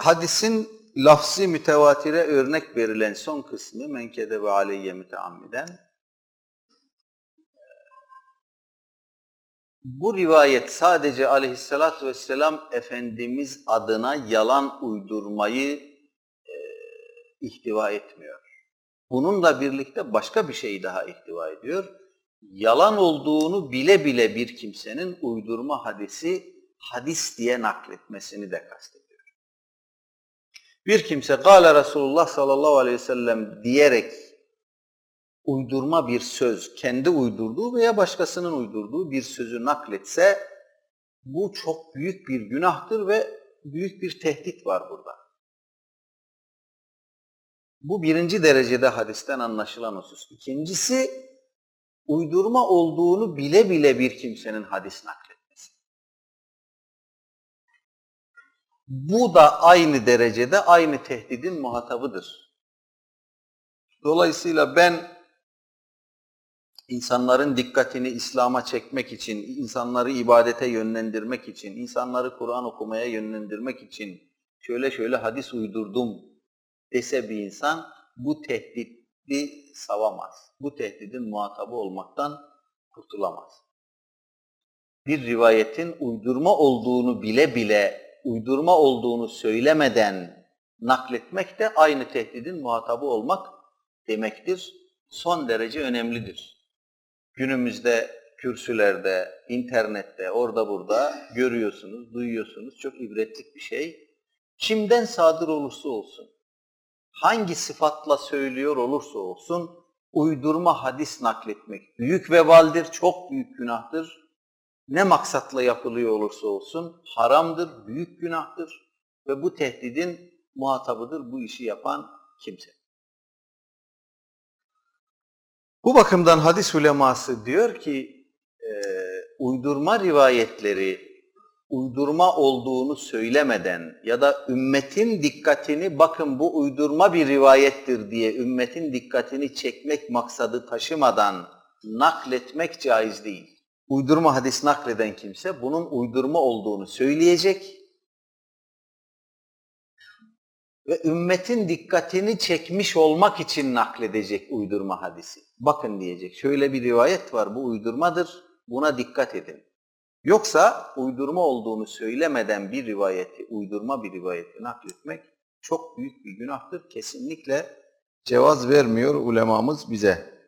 hadisin lafzi mütevatire örnek verilen son kısmı menkede ve aleyye müteammiden bu rivayet sadece aleyhissalatü vesselam Efendimiz adına yalan uydurmayı e, ihtiva etmiyor. Bununla birlikte başka bir şey daha ihtiva ediyor. Yalan olduğunu bile bile bir kimsenin uydurma hadisi hadis diye nakletmesini de kastediyor. Bir kimse Gale Resulullah sallallahu aleyhi ve sellem diyerek uydurma bir söz, kendi uydurduğu veya başkasının uydurduğu bir sözü nakletse bu çok büyük bir günahtır ve büyük bir tehdit var burada. Bu birinci derecede hadisten anlaşılan husus. İkincisi, uydurma olduğunu bile bile bir kimsenin hadis nakletmesi. Bu da aynı derecede aynı tehdidin muhatabıdır. Dolayısıyla ben insanların dikkatini İslam'a çekmek için, insanları ibadete yönlendirmek için, insanları Kur'an okumaya yönlendirmek için şöyle şöyle hadis uydurdum dese bir insan bu tehdidi savamaz. Bu tehdidin muhatabı olmaktan kurtulamaz. Bir rivayetin uydurma olduğunu bile bile, uydurma olduğunu söylemeden nakletmek de aynı tehdidin muhatabı olmak demektir. Son derece önemlidir. Günümüzde kürsülerde, internette, orada burada görüyorsunuz, duyuyorsunuz. Çok ibretlik bir şey. Kimden sadır olursa olsun, hangi sıfatla söylüyor olursa olsun, uydurma hadis nakletmek büyük vebaldir, çok büyük günahtır. Ne maksatla yapılıyor olursa olsun haramdır, büyük günahtır ve bu tehdidin muhatabıdır bu işi yapan kimse. Bu bakımdan hadis uleması diyor ki e, uydurma rivayetleri uydurma olduğunu söylemeden ya da ümmetin dikkatini bakın bu uydurma bir rivayettir diye ümmetin dikkatini çekmek maksadı taşımadan nakletmek caiz değil. Uydurma hadis nakleden kimse bunun uydurma olduğunu söyleyecek ve ümmetin dikkatini çekmiş olmak için nakledecek uydurma hadisi. Bakın diyecek, şöyle bir rivayet var, bu uydurmadır, buna dikkat edin. Yoksa uydurma olduğunu söylemeden bir rivayeti, uydurma bir rivayeti nakletmek çok büyük bir günahtır. Kesinlikle cevaz vermiyor ulemamız bize.